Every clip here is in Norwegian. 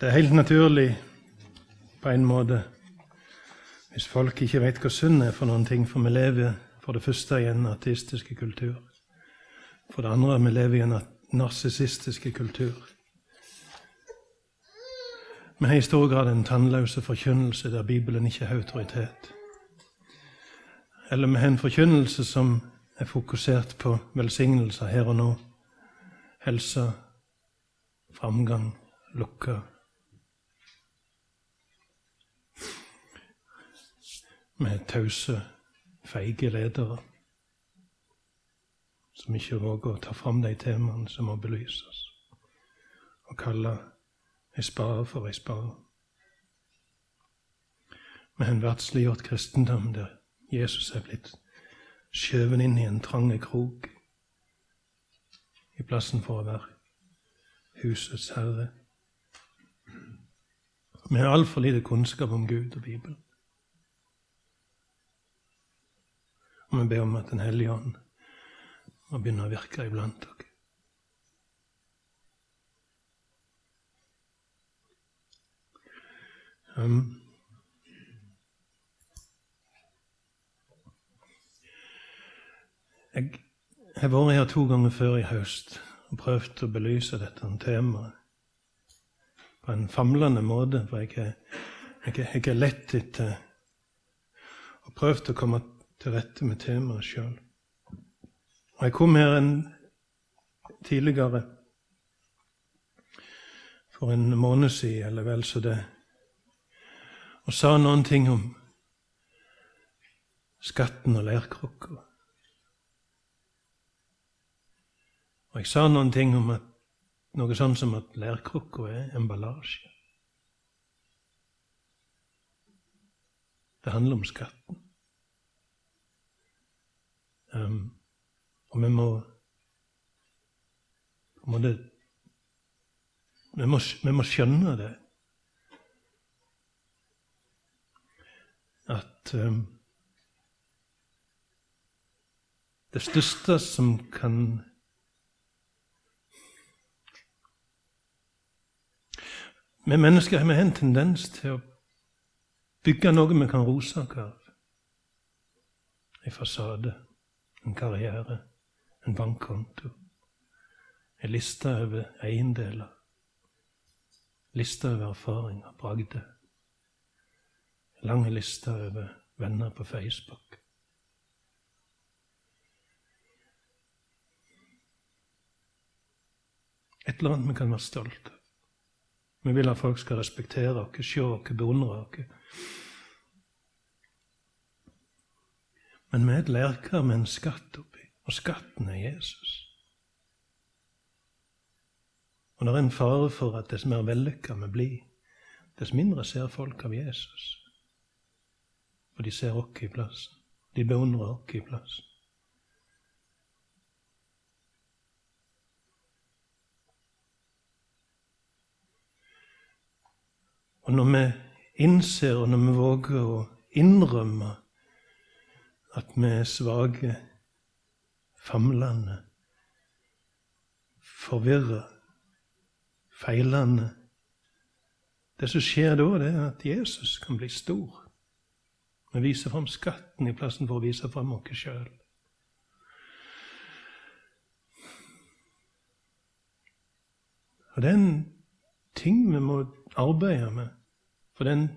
Det er helt naturlig på en måte hvis folk ikke vet hva synd er for noen ting, for vi lever for det første i en artistisk kultur. For det andre vi lever i en narsissistisk kultur. Vi har i stor grad en tannløse forkynnelse der Bibelen ikke har autoritet. Eller vi har en forkynnelse som er fokusert på velsignelser her og nå. Helse, framgang, lukka med tause, feige ledere som ikke våger å ta fram de temaene som må belyses, og kalle ei spade for ei spade. Med en verdsliggjort kristendom der Jesus er blitt skjøvet inn i en trang krok i plassen for å være husets herre. Vi har altfor lite kunnskap om Gud og Bibelen. Og vi ber om at Den hellige ånd må begynne å virke iblant dere. Um, jeg har vært her to ganger før i høst og prøvd å belyse dette temaet på en famlende måte, for jeg har, jeg, lett etter og prøvd å komme til rette med temaet sjøl. Jeg kom her en tidligere, for en måned siden, eller vel så det, og sa noen ting om skatten og leirkrukka. Og jeg sa noen ting om at noe sånn som at leirkrukka er emballasje. Det handler om skatten. Um, og vi må det, vi, må, vi må skjønne det. At um, det største som kan Vi mennesker har en tendens til å bygge noe vi kan rose av. En fasade, en karriere, en bankkonto, en liste over eiendeler, liste over erfaringer, bragder, en lang liste over venner på Facebook. Et eller annet vi kan være stolte av. Vi vil at folk skal respektere oss, se oss, beundre oss. Men vi er et lerkar med en skatt oppi. Og skatten er Jesus. Og det er en fare for at dess mer vellykka vi blir, dess mindre ser folk av Jesus. For de ser oss i plassen. De beundrer oss i plassen. Og når vi innser, og når vi våger å innrømme at vi er svake famlende, forvirra, feilende. Det som skjer da, det er at Jesus kan bli stor. Vi viser fram skatten i plassen for å vise fram oss sjøl. Og det er en ting vi må arbeide med. For den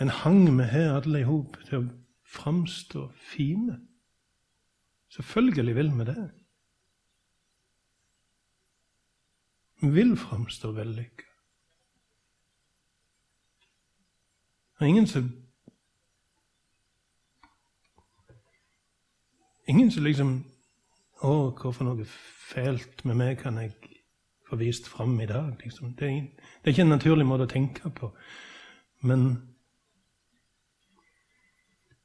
en hang vi har alle i hop til å framstå fine. Selvfølgelig vil vi det. Vi vil framstå vellykka. Det er ingen som Ingen som liksom Å, hva for noe fælt med meg kan jeg få vist fram i dag? Liksom. Det, er, det er ikke en naturlig måte å tenke på. Men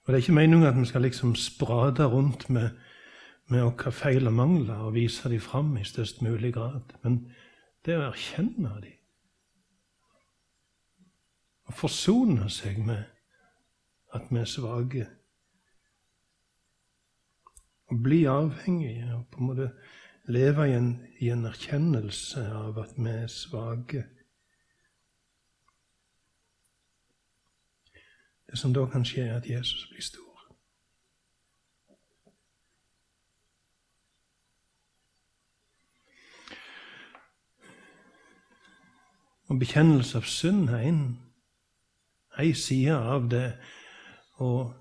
Og det er ikke meningen at vi skal liksom sprade rundt med med å feil og mangler og vise dem fram i størst mulig grad. Men det å erkjenne dem og forsone seg med at vi er svake Å bli avhengige og på en måte leve i en, i en erkjennelse av at vi er svake Det som da kan skje, er at Jesus blir stor. Og bekjennelse av synd er en, en side av det. Og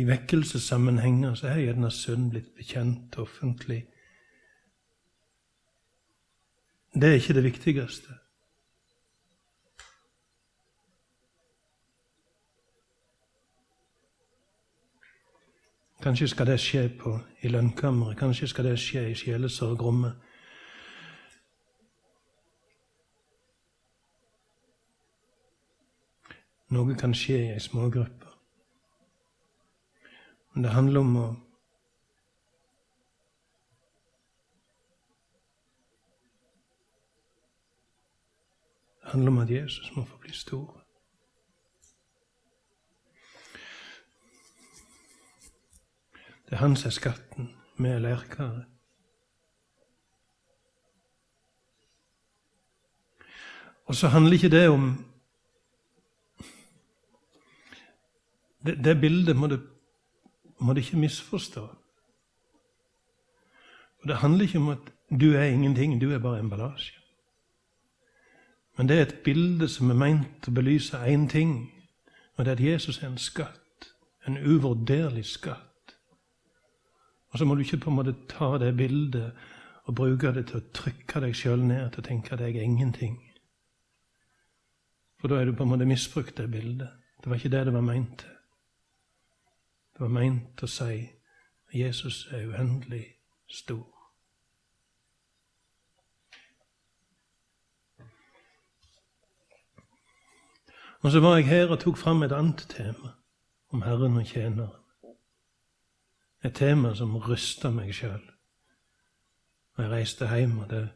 i vekkelsessammenhenger så er gjerne synd blitt bekjent offentlig. Det er ikke det viktigste. Kanskje skal det skje på, i lønnkammeret, kanskje skal det skje i sjelesorgrommet. Noe kan skje i ei smågruppe. Men det handler om å Det handler om at Jesus må få bli stor. Det er han som er skatten, med lærkaret. Og så handler ikke det om Det, det bildet må du, må du ikke misforstå. Og Det handler ikke om at du er ingenting, du er bare emballasje. Men det er et bilde som er meint å belyse én ting, og det er at Jesus er en skatt. En uvurderlig skatt. Og så må du ikke på en måte ta det bildet og bruke det til å trykke deg sjøl ned til å tenke at jeg er ingenting. For da er du på en måte misbrukt det bildet. Det var ikke det det var meint til. Det var meint å si at Jesus er uendelig stor. Og så var jeg her og tok fram et annet tema om Herren og tjeneren. Et tema som rysta meg sjøl. Og jeg reiste hjem, og det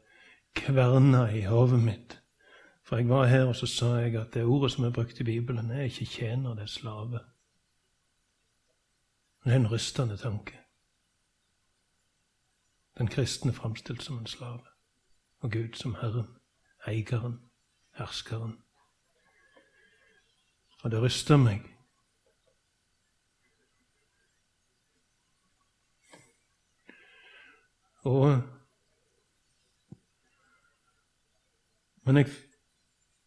kverna i hodet mitt. For jeg var her, og så sa jeg at det ordet som er brukt i Bibelen, er ikke tjener, det er slave. Det er en rystende tanke. Den kristne framstilt som en slave, og Gud som Herren, eieren, herskeren. Og det ryster meg. Og Men jeg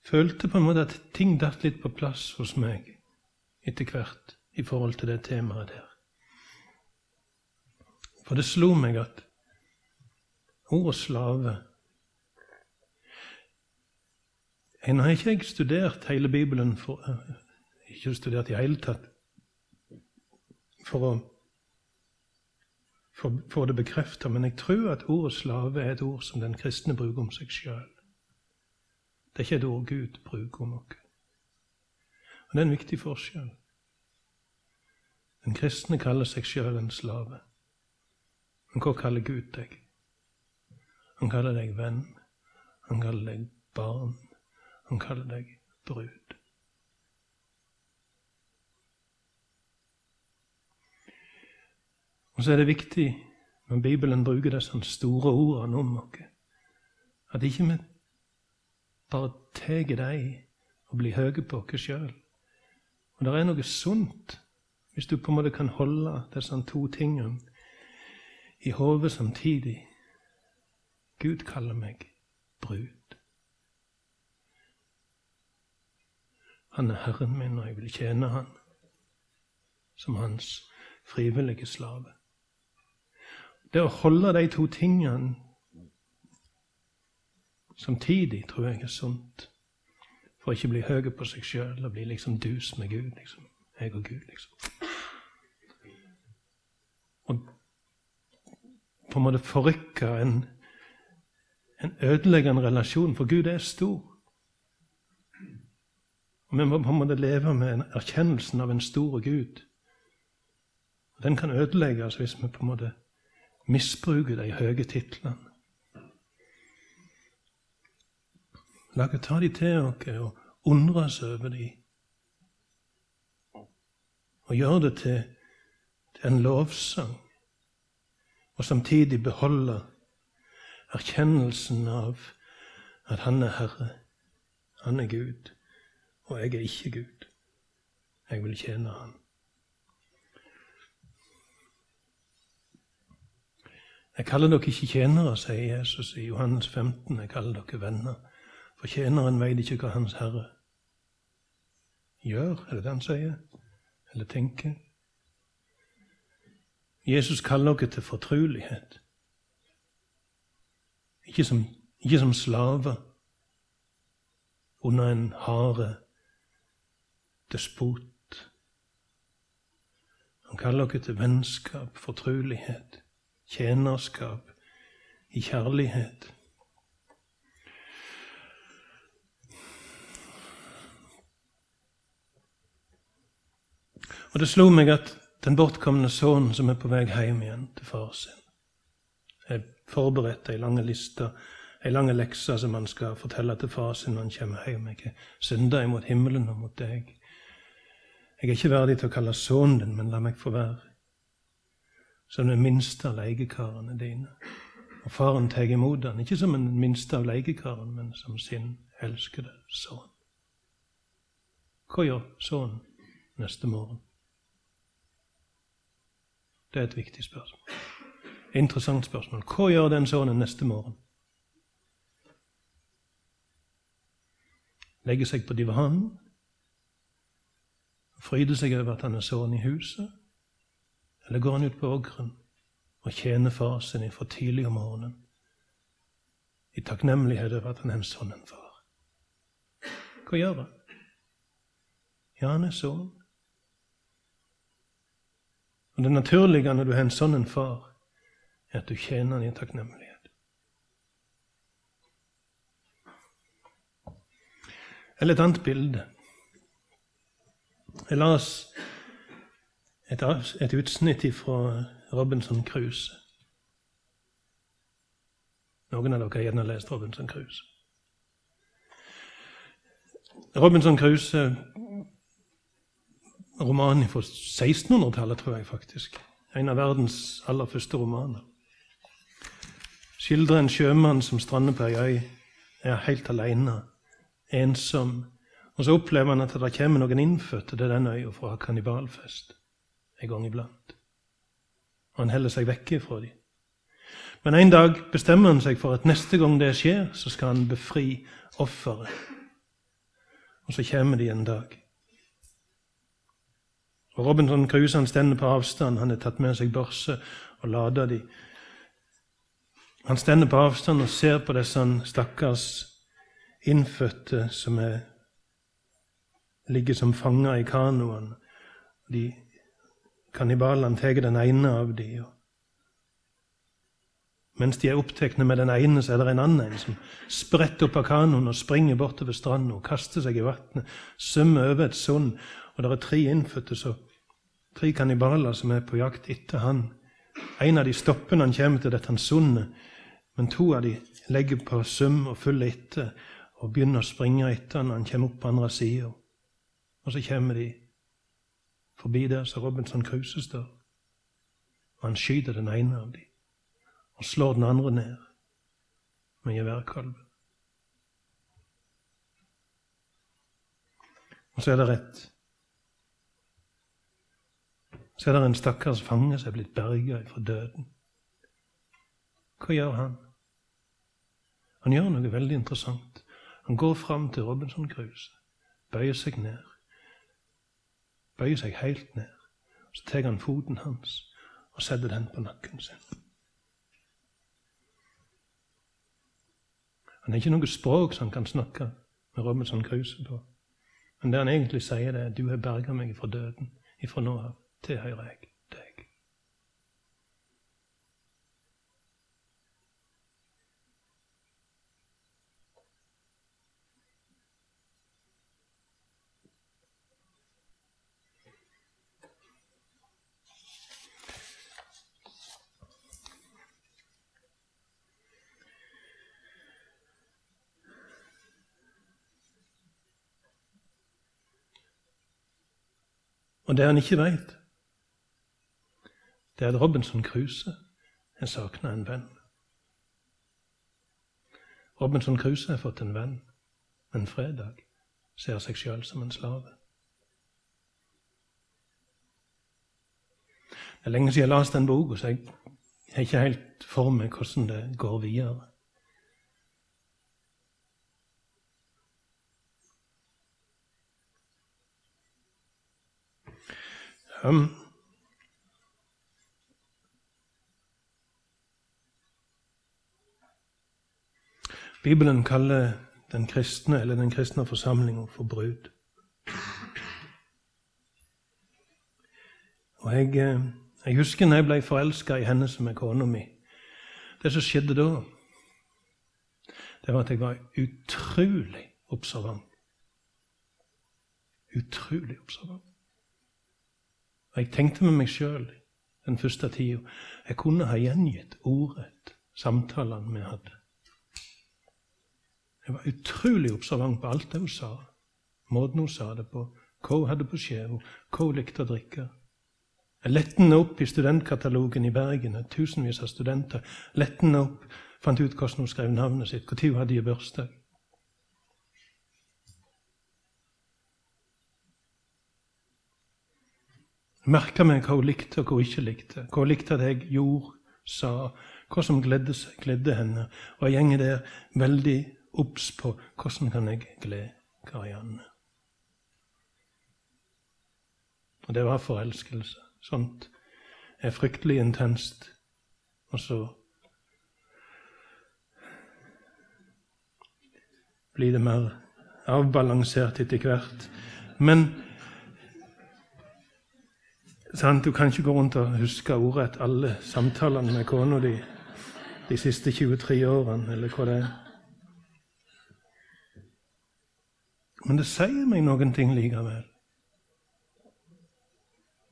følte på en måte at ting datt litt på plass hos meg etter hvert i forhold til det temaet der. For det slo meg at ordet slave Nå har ikke jeg studert hele Bibelen for, ikke studert i hele tatt for å få det bekrefta, men jeg tror at ordet slave er et ord som den kristne bruker om seg sjøl. Det er ikke et ord Gud bruker om oss. Og Det er en viktig forskjell. Den kristne kaller seg sjøl en slave. Men hva kaller Gud deg? Han kaller deg venn. Han kaller deg barn. Han kaller deg brud. Og så er det viktig når Bibelen bruker disse store ordene om oss, at ikke vi bare tar dem og blir høye på oss sjøl. Og det er noe sunt hvis du på en måte kan holde disse to tingene i hodet samtidig. Gud kaller meg brud. Han er Herren min, og jeg vil tjene Han som Hans frivillige slave. Det å holde de to tingene samtidig tror jeg er sunt. For å ikke bli høy på seg sjøl og bli liksom dus med Gud. liksom. Jeg og Gud, liksom. Og på en måte forrykke en, en ødeleggende relasjon, for Gud er stor. Og Vi må på en måte leve med erkjennelsen av en stor Gud. Den kan ødelegges hvis vi på en måte misbruker de høye titlene. La oss ta de til oss og undre oss over de. Og gjøre det til, til en lovsang. Og samtidig beholde erkjennelsen av at Han er Herre, Han er Gud, og jeg er ikke Gud. Jeg vil tjene Han. Jeg kaller dere ikke tjenere, sier Jesus i Johannes 15. Jeg kaller dere venner. For tjeneren veit ikke hva Hans Herre gjør, er det det han sier? Eller tenker? Jesus kaller dere til fortrulighet. Ikke som, ikke som slaver under en harde despot. Han kaller dere til vennskap, fortrulighet, tjenerskap i kjærlighet. Og det slo meg at den bortkomne sønnen som er på vei hjem igjen til far sin Jeg forberedte ei lange liste, ei lange lekse som han skal fortelle til far sin når han kommer hjem. Jeg er synda imot himmelen og mot deg. Jeg er ikke verdig til å kalle sønnen din, men la meg få være som den minste av leiekarene dine. Og faren tar imot han, ikke som den minste av legekarene, men som sin elskede sønn. Hva gjør sønnen neste morgen? Det er et viktig spørsmål. Interessant spørsmål. Hva gjør den sønnen neste morgen? Legger seg på divanen? Fryder seg over at han er sønn i huset? Eller går han ut på ågren og tjener far sin fra tidlig om morgenen i takknemlighet over at han er en sånn en far? Hva gjør han? Ja, han er sønn. Og Det naturlige når du har en sånn en far, er at du tjener han i takknemlighet. Eller et annet bilde. Jeg las et, et utsnitt fra Robinson Cruise. Noen av dere har gjerne lest Robinson Cruise. Robinson Cruise roman fra 1600-tallet, tror jeg faktisk. En av verdens aller første romaner. Skildrer en sjømann som strander på ei øy, er helt alene, ensom. Og så opplever han at det kommer noen innfødte til den øya ha kannibalfest en gang iblant. Og han holder seg vekke fra dem. Men en dag bestemmer han seg for at neste gang det skjer, så skal han befri offeret. Og så kommer de en dag. Og Robinson Crusoe han stender på avstand. Han har tatt med seg børse og lader de. Han stender på avstand og ser på disse stakkars innfødte som er, ligger som fanger i kanoen. De Kannibalene tar den ene av dem. Mens de er opptatt med den ene, så er det en annen som spretter opp av kanoen og springer bortover stranda og kaster seg i vannet, svømmer over et sund, og det er tre innfødte, så tre kannibaler som er på jakt etter han. En av de stopper når han kommer til dette sundet, men to av de legger på søm og følger etter og begynner å springe etter når han kommer opp på andre sida. Og så kommer de forbi der så Robinson Crusoe står, og han skyter den ene av dem og slår den andre ned med geværkalven. Og så er det rett. Så er det en stakkars fange som er blitt berga fra døden. Hva gjør han? Han gjør noe veldig interessant. Han går fram til Robinson Crusoe, bøyer seg ned. Bøyer seg helt ned. Så tar han foten hans og setter den på nakken sin. Han har ikke noe språk som han kan snakke med Robinson Crusoe på. Men det han egentlig sier, det er 'Du har berga meg fra døden. Ifra nå av tilhører jeg det han ikke veit, det er at Robinson Crusoe har savna en venn. Robinson Crusoe har fått en venn, men fredag ser seg sjøl som en slave. Det er lenge siden jeg leste den boka, så jeg har ikke helt for meg hvordan det går videre. Um, Bibelen kaller den kristne eller den kristne forsamlinga for brud. Og jeg, eh, jeg, husker når jeg ble forelska i henne som er kona mi. Det som skjedde da, det var at jeg var utrolig observant. Utrolig observant. Jeg tenkte med meg sjøl den første tida Jeg kunne ha gjengitt ordrett samtalene vi hadde. Jeg var utrolig observant på alt det hun sa, måten hun sa det på, hva hun hadde på skjeva, hva hun likte å drikke. Jeg lette den opp i studentkatalogen i Bergen, tusenvis av studenter. Lette den opp, fant ut hvordan hun skrev navnet sitt, når hun hadde bursdag. Merka meg hva hun likte, og hva hun ikke likte. Hva hun likte at jeg gjorde, sa, hva som gledde, gledde henne. Og jeg gjenger der veldig obs på hvordan kan jeg glede Karianne. Og det var forelskelse. Sånt er fryktelig intenst. Og så blir det mer avbalansert etter hvert. Men sant, du kan ikke gå rundt og huske ordrett alle samtalene med kona di de siste 23 årene, eller hva det er. Men det sier meg noen ting likevel.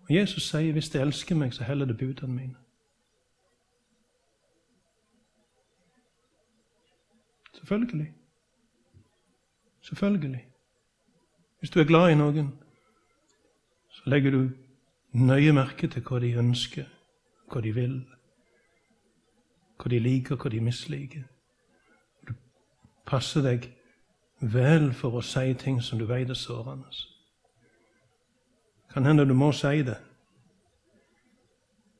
Og Jesus sier hvis de elsker meg, så heller det budene mine. Selvfølgelig. Selvfølgelig. Hvis du er glad i noen, så legger du nøye merke til hva de ønsker, hva de vil, hva de liker, hva de misliker. Du passer deg vel for å si ting som du vet er sårende. Kan hende du må si det,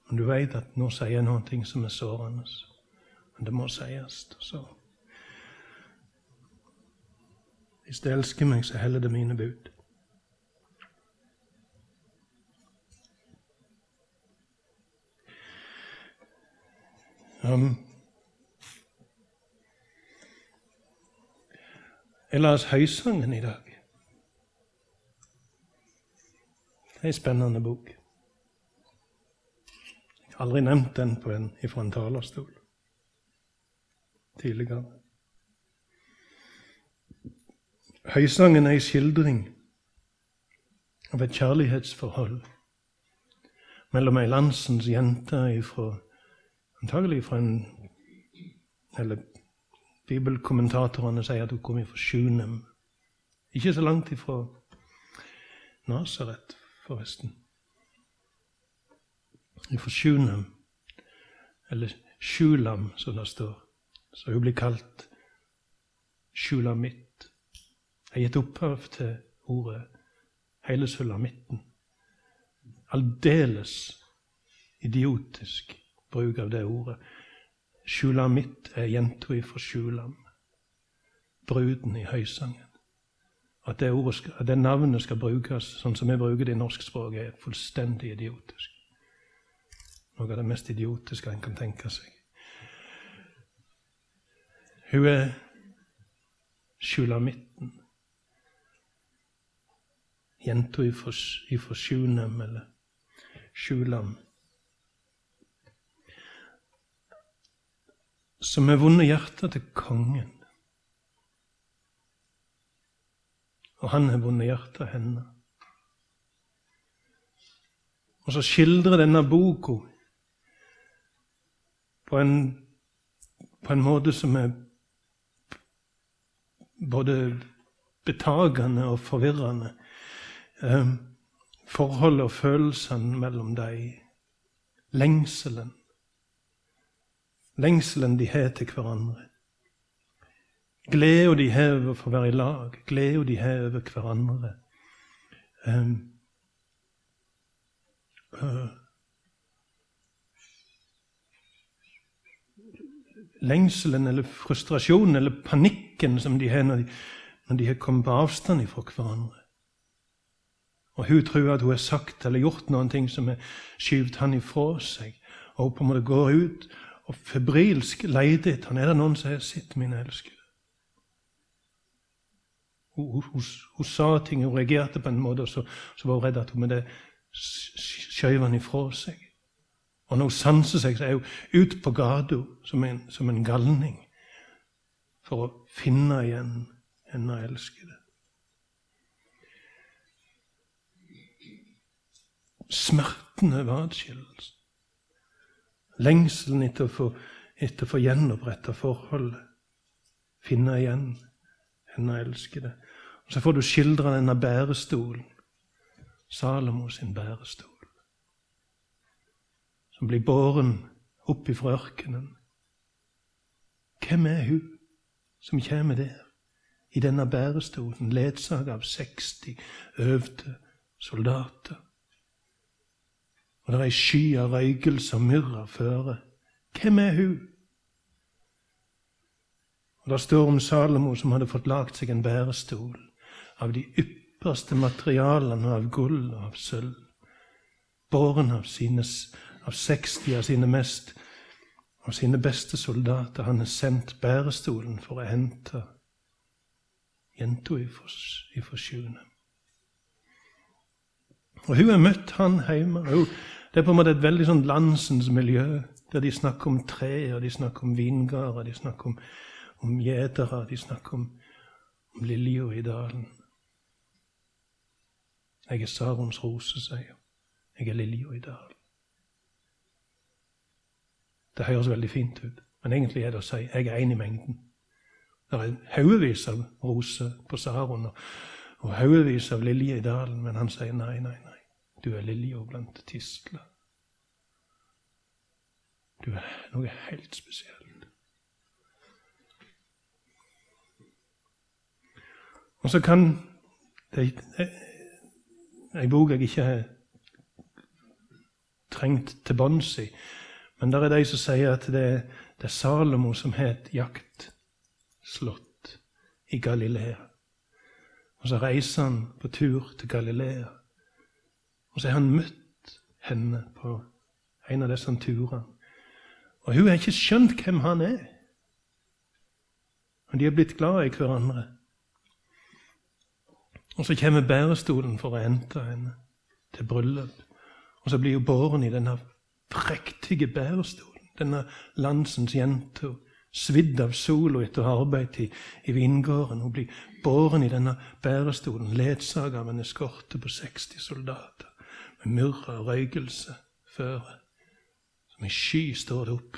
men du vet at nå sier jeg noe som er sårende. Men det må sies. Så. Hvis du elsker meg, så heller det mine bud. Um, Jeg las Høysangen i dag. Det er en spennende bok. Jeg har aldri nevnt den på en, fra en talerstol tidligere. Høysangen er en skildring av et kjærlighetsforhold mellom ei landsens jente ifra, antagelig fra en eller Bibelkommentatorene sier at hun kom fra Sjunem. Ikke så langt ifra Nasaret, forresten. Ifra Sjunem, eller Sjulam, som det står. Så hun blir kalt Sjulamitt. Jeg har gitt opphav til ordet hele sulamitten. Aldeles idiotisk bruk av det ordet. Sjulamitt er jenta ifra Sjulam, bruden i høysangen. At det, ordet, at det, navnet skal brukes sånn som vi bruker det i norsk språk, er fullstendig idiotisk. Noe av det mest idiotiske en kan tenke seg. Hun er sjulamitten. Jenta ifra Sjunem, eller Sjulam. Som har vunnet hjertet til kongen. Og han har vunnet hjertet av henne. Og så skildrer denne boka på en, på en måte som er både betagende og forvirrende. Eh, forholdet og følelsene mellom dem. Lengselen lengselen de har til hverandre. Gleda de har over for å være i lag, gleda de har over hverandre. Ehm, eh, um, uh, lengselen eller frustrasjonen eller panikken som de har når de, når de har kommet på avstand fra hverandre. Og hun tror at hun har sagt eller gjort noen ting som har skyvd han ifra seg. Og hun på en måte går ut og febrilsk leter etter han. Er det noen som har sett min elskede? Hun, hun, hun, sa ting, hun reagerte på en måte, og så, så var hun redd at hun med det skjøv han ifra seg. Og når hun sanser seg, så er hun ute på gata som, som, en galning for å finne igjen henne elskede. Smerten over atskillelsen. Lengselen etter å få, etter å få gjenoppretta forholdet. Finne igjen henne elskede. Og Så får du skildra denne bærestolen. Salomo sin bærestol. Som blir båren opp ifra ørkenen. Hvem er hun som kommer der, i denne bærestolen, ledsaget av 60 øvde soldater? Og det er ei sky av røykelse og myrra føre. Hvem er hun? Og Det står om Salomo som hadde fått lagd seg en bærestol av de ypperste materialene av gull og av sølv, båren av, av 60 av sine mest av sine beste soldater. Han har sendt bærestolen for å hente jenta ifra sjuende. Og hun har møtt han hjemme. Det er på en måte et veldig sånn landsens miljø, der de snakker om tre, og de snakker om vingarder, de snakker om, om gjetere, de snakker om, om lilja i dalen. Jeg er Sarons rose, sier hun. Jeg er lilja i dalen. Det høres veldig fint ut, men egentlig er det å si jeg er en i mengden. Det er haugevis av roser på Saron og haugevis av liljer i dalen, men han sier nei, nei, nei. Du er lilja blant tistler. Du er noe helt spesielt. Og så kan det, ei bok jeg ikke har trengt til bunns i. Men der er de som sier at det, det er Salomo som har et jaktslott i Galilea. Og så reiser han på tur til Galilea. Og så har han møtt henne på en av disse turene. Og hun har ikke skjønt hvem han er. Og de er blitt glad i hverandre. Og så kommer bærestolen for å hente henne til bryllup. Og så blir hun båren i denne prektige bærestolen. Denne landsens jente. Svidd av sola etter arbeidet i, i vingården. Hun blir båren i denne bærestolen, ledsaget av en eskorte på 60 soldater. Med myrra og røykelse føre. Som i sky står det opp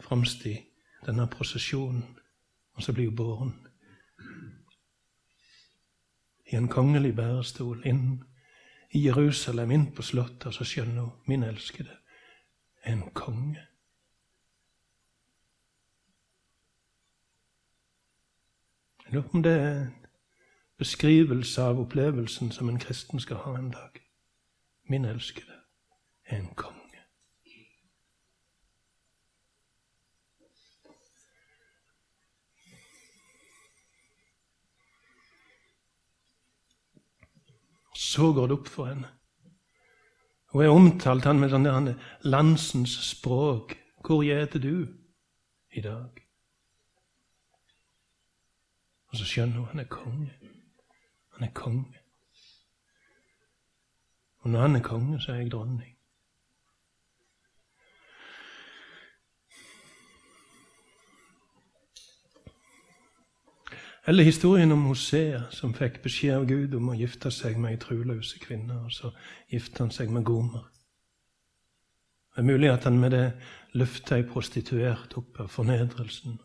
fremst i denne prosesjonen. Og så blir hun båren i en kongelig bærestol inn i Jerusalem, inn på slottet, og så skjønner hun min elskede er en konge. Jeg lurer på om det er beskrivelse av opplevelsen som en kristen skal ha en dag. Min elskede er en konge. Så går det opp for henne. Hun er omtalt han med sånn landsens språk. Hvor gjeter du i dag? Og så skjønner hun han er konge. Han er konge. Og når han er konge, så er jeg dronning. Eller historien om Hosea som fikk beskjed av Gud om å gifte seg med ei troløse kvinne, og så gifter han seg med Gomer. Det er mulig at han med det løfter ei prostituert opp av fornedrelsen,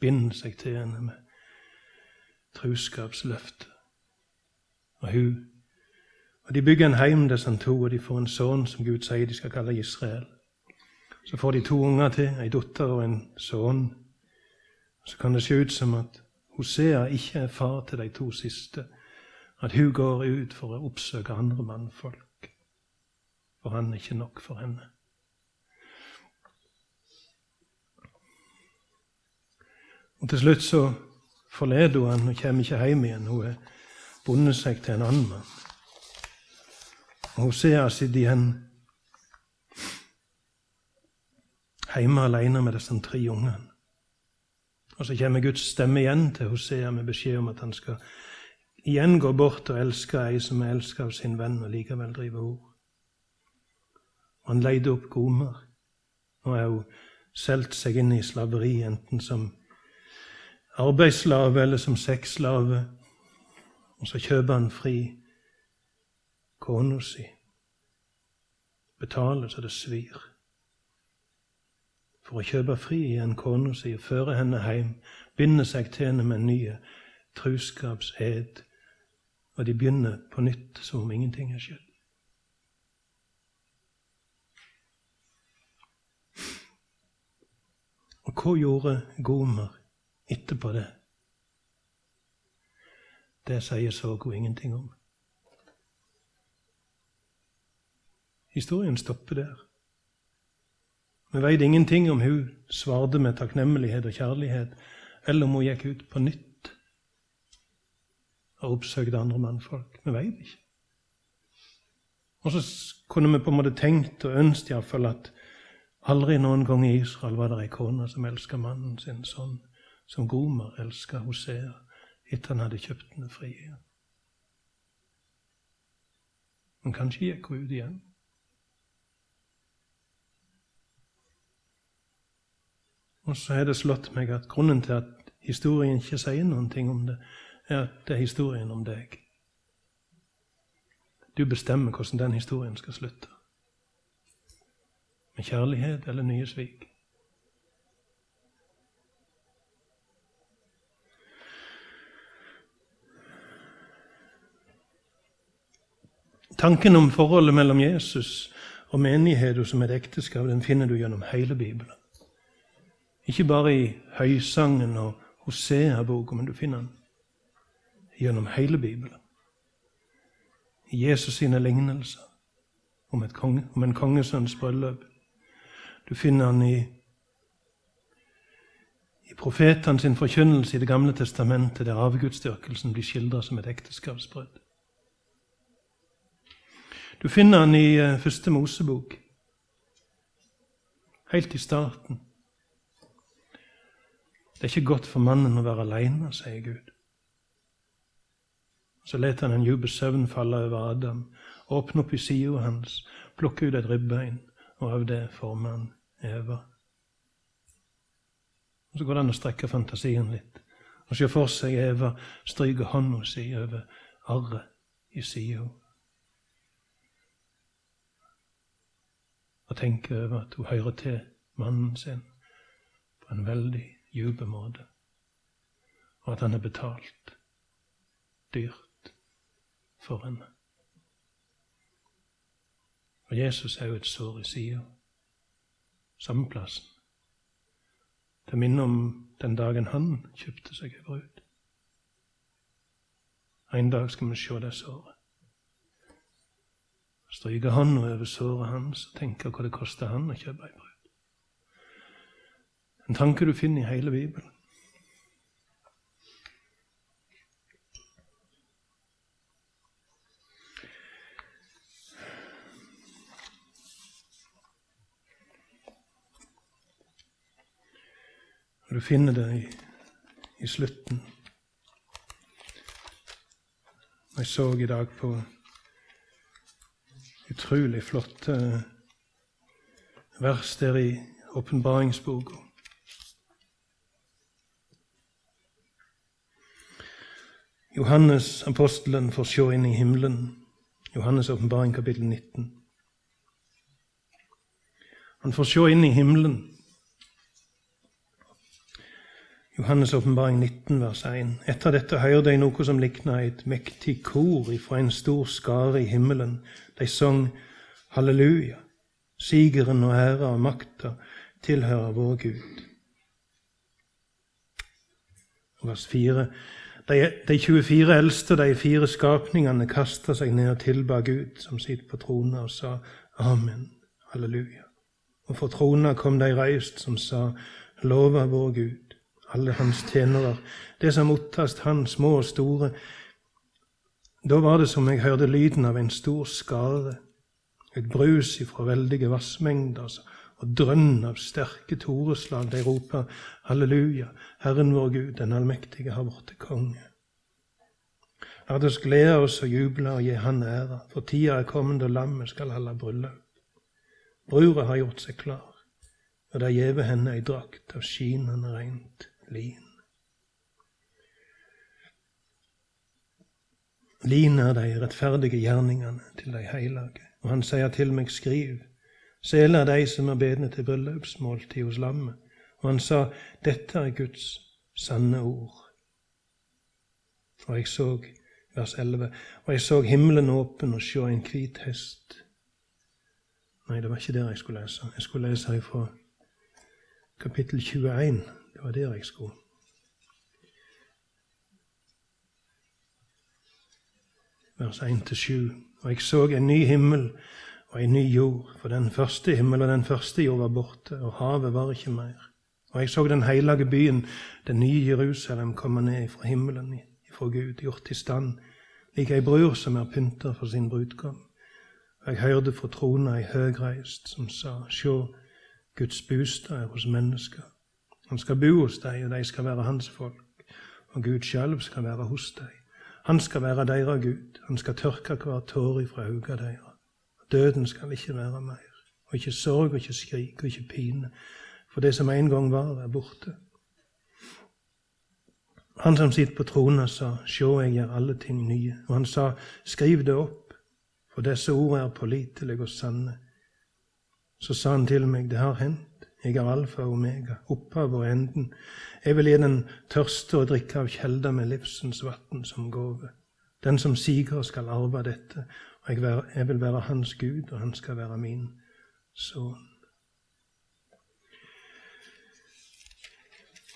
binder seg til henne med truskapsløftet. Og hun og De bygger en heim disse to, og de får en sønn som Gud sier de skal kalle Israel. Så får de to unger til, ei datter og en sønn. Så kan det se ut som at Hosea ikke er far til de to siste, at hun går ut for å oppsøke andre mannfolk. For han er ikke nok for henne. Og Til slutt så forleder hun han og kommer ikke hjem igjen. Hun har bundet seg til en annen mann. Hosea sitter igjen hjemme alene med disse tre ungene. Og så kommer Guds stemme igjen til Hosea med beskjed om at han skal igjen gå bort og elske ei som er elska av sin venn, og likevel drive ord. Og han leide opp Gomer. Nå har hun solgt seg inn i slaveri, enten som arbeidsslave eller som sexslave. Og så kjøper han fri kona si. Betaler så det svir. For å kjøpe fri igjen kona si og føre henne hjem, binde seg til henne med nye truskapsed, og de begynner på nytt som om ingenting er skjedd. Og hva gjorde Gomer etterpå det? Det sier hun ingenting om. Historien stopper der. Vi veit ingenting om hun svarte med takknemlighet og kjærlighet, eller om hun gikk ut på nytt og oppsøkte andre mannfolk. Vi veit ikke. Og så kunne vi på en måte tenkt og ønsket iallfall at aldri noen gang i Israel var det ei kone som elska mannen sin sånn som Gomer elska Hosea etter han hadde kjøpt henne fri igjen. Men kanskje gikk hun ut igjen. Og så har det slått meg at grunnen til at historien ikke sier noen ting om det, er at det er historien om deg. Du bestemmer hvordan den historien skal slutte. Med kjærlighet eller nye svik. Tanken om forholdet mellom Jesus og menigheten som et ekteskap, den finner du gjennom hele Bibelen. Ikke bare i Høysangen og Hosea-boka, men du finner den gjennom hele Bibelen. I Jesus sine lignelser om, konge, om en kongesønns bryllup. Du finner den i, i profetene sin forkynnelse i Det gamle testamentet, der avgudsdyrkelsen blir skildra som et ekteskapsbrudd. Du finner den i uh, første Mosebok, helt i starten. Det er ikke godt for mannen å være aleine, sier Gud. Så lar han en djup søvn falle over Adam, åpne opp i sida hans, plukke ut et ribbein, og av det former han Eva. Og Så går det an å strekke fantasien litt og se for seg Eva stryke hånda si over arret i sida. Og tenker over at hun hører til mannen sin på en veldig djup måte, og at han har betalt dyrt for henne. Og Jesus er jo et sår i sida, samme plassen, Det minner om den dagen han kjøpte seg ei brud. En dag skal vi se det såret stryke hånda over såret hans og tenke hva det koster han å kjøpe ei brud. En tanke du finner i hele Bibelen. Du finner det i, i slutten. Jeg så i dag på utrolig flott vers der i åpenbaringsboka. Johannes, apostelen, får se inn i himmelen. Johannes' åpenbaring, kapittel 19. Han får se inn i himmelen. Johannes' åpenbaring 19, vers 1. Etter dette hørte jeg noe som likna et mektig kor ifra en stor skare i himmelen, de sang halleluja. Sigeren og ære og makta tilhører vår Gud. Vers 4. De, de 24 eldste, de fire skapningene, kasta seg ned og tilba Gud, som sitter på trona, og sa Amen, halleluja. Og for trona kom de reist, som sa Lova vår Gud, alle hans tjenere, det som ottast han, små og store. Da var det som jeg hørte lyden av en stor skare, et brus ifra veldige vassmengder og drønn av sterke toreslag. De roper halleluja, Herren vår Gud, den allmektige, har blitt konge. La oss glede oss og juble og gi Han ære, for tida er kommet da lammet skal holde bryllup. Brura har gjort seg klar, og de gjeve henne ei drakt av skinende reint lin. Lin er de rettferdige gjerningene til de hellige, og han sier til meg, skriv, sele er de som er bedne til bryllupsmåltid hos lammet. Og han sa, dette er Guds sanne ord. Og jeg så vers 11. Og jeg så himmelen åpen og sjå en hvit hest. Nei, det var ikke der jeg skulle lese. Jeg skulle lese fra kapittel 21. Det var der jeg skulle. Vers 1-7. Og jeg så en ny himmel og en ny jord, for den første himmel og den første jord var borte, og havet var ikke mer. Og jeg så den hellige byen, den nye Jerusalem, komme ned fra himmelen fra Gud, gjort i stand, lik ei bror som er pynta for sin brudgom. Jeg hørte fra trona ei høgreist som sa, sjå, Guds bostad er hos mennesker. Han skal bo hos deg, og de skal være hans folk. Og Gud sjølv skal være hos deg. Han skal være deres Gud. Han skal tørke hver tåre fra øynene deres. Døden skal ikke være mer. Og ikke sorg og ikke skrik og ikke pine. For det som en gang var, er borte. Han som sitter på trona, sa, Sjå, jeg gjør alle ting nye. Og han sa, Skriv det opp, for disse ordene er pålitelige og sanne. Så sa han til meg, Det har hendt. Jeg er alfa og omega, opphav og enden. Jeg vil gi den tørste å drikke av kjelder med livsens vann som gave. Den som siger, skal arve dette, og jeg vil være hans Gud, og han skal være min sønn.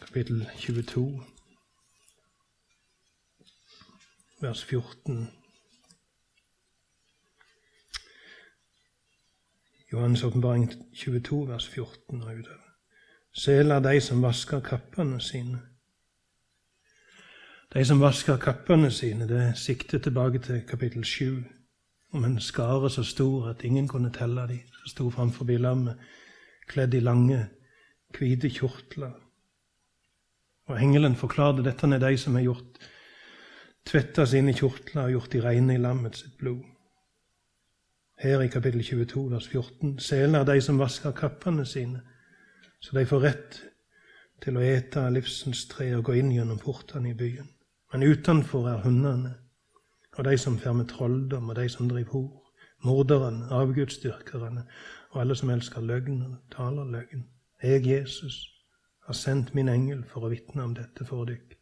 Kapittel 22 vers 14. Johannes' åpenbaring 22, vers 14 og utover. Sel er de som vasker kappene sine. De som vasker kappene sine, det sikter tilbake til kapittel 7, om en skare så stor at ingen kunne telle dem, som sto framfor lammet, kledd i lange, hvite kjortler. Og engelen forklarte dette er de som har gjort tvetta sine kjortler og gjort de reine i lammets blod. Her i kapittel 22, vers 14, seler de som vasker kappene sine, så de får rett til å ete av livsens tre og gå inn gjennom portene i byen. Men utenfor er hundene, og de som fer med trolldom, og de som driver hor, morderne, avgudsdyrkerne og alle som elsker løgn og taler løgn. Jeg, Jesus, har sendt min engel for å vitne om dette for dykk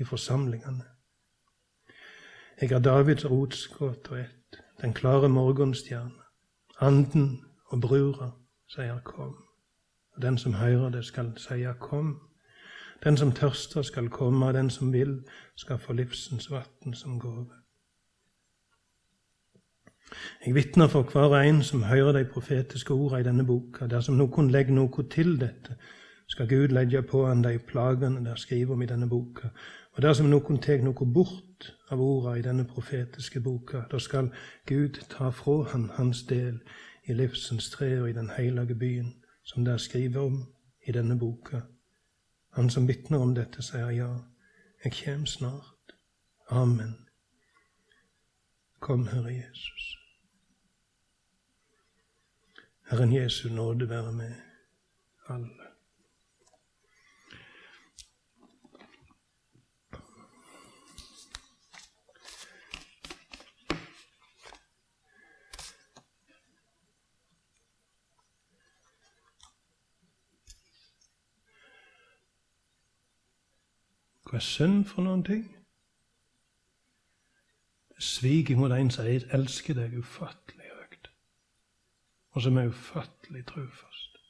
i forsamlingene. Jeg er Davids rotskudd og ett, den klare morgenstjerne. Anden og brura sier kom. Og den som hører det, skal seie kom. Den som tørster, skal komme, og den som vil, skal få livsens vann som gave. Jeg vitner for hver en som hører de profetiske ordene i denne boka. Dersom noen legger noe til dette, skal Gud legge på han de plagene der skriver om i denne boka. Og dersom noen tar noe bort av orda i denne profetiske boka, da skal Gud ta fra han hans del i livsens tre og i den hellige byen, som der skriver om i denne boka. Han som vitner om dette, sier ja, jeg kjem snart. Amen. Kom, Herre Jesus. Herren Jesu nåde være med alle. Hva er synd for noen ting? Svik mot en som elsker deg ufattelig høyt, og som er ufattelig trufast.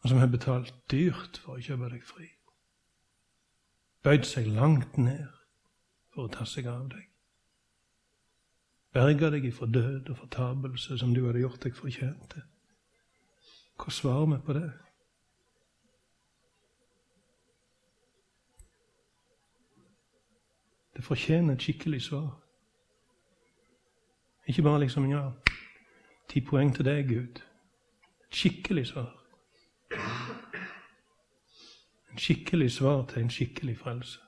Og som har betalt dyrt for å kjøpe deg fri. Bøyd seg langt ned for å ta seg av deg. Berga deg ifra død og fortapelse som du hadde gjort deg fortjent til Hva svarer vi på det? Det fortjener et skikkelig svar. Ikke bare liksom ja, ti poeng til deg, Gud. Et skikkelig svar. En skikkelig svar til en skikkelig frelse.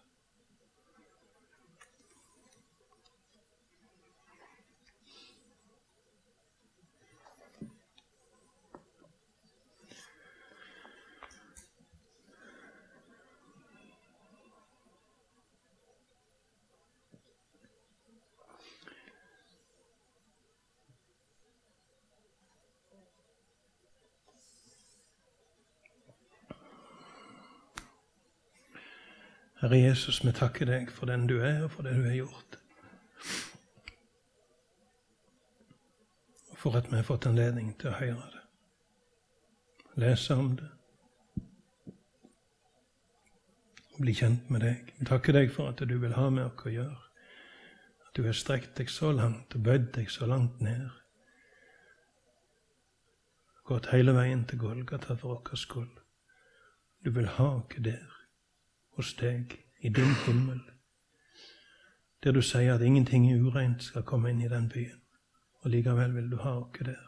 Herre Jesus, vi takker deg for den du er, og for det du har gjort. Og for at vi har fått anledning til å høre det, lese om det, og bli kjent med deg. Vi takker deg for at du vil ha med oss å gjøre. At du har strekt deg så langt og bøyd deg så langt ned. Gått hele veien til Golgata for vår skyld. Du vil ha oss der hos deg i din himmel, der du sier at ingenting ureint skal komme inn i den byen, og likevel vil du ha oss der.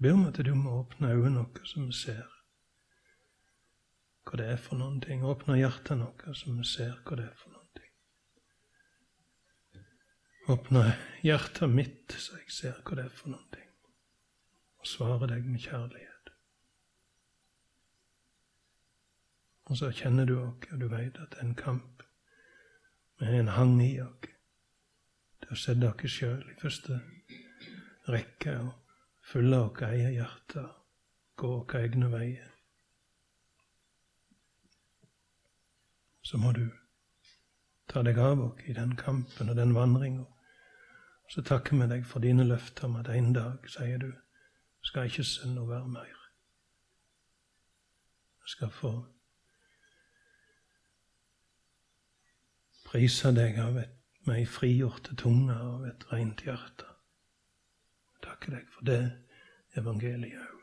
Be om at du må åpne øynene våre så vi ser hva det er for noen ting. Åpne hjertet våre så vi ser hva det er for noen ting. Åpne hjertet mitt så jeg ser hva det er for noen ting, og svare deg med kjærlighet. Og så kjenner du oss, og du vet at det er en kamp. Men en hang i oss til å sette oss sjøl i første rekke og fylle vårt eget hjerte, gå våre egne veier. Så må du ta deg av oss i den kampen og den vandringa. Så takker vi deg for dine løfter om at en dag, sier du, skal ikke synda være mer. Jeg skal få prise deg av et, ei frigjorte tunge og et rent hjerte. Takke deg for det evangeliet.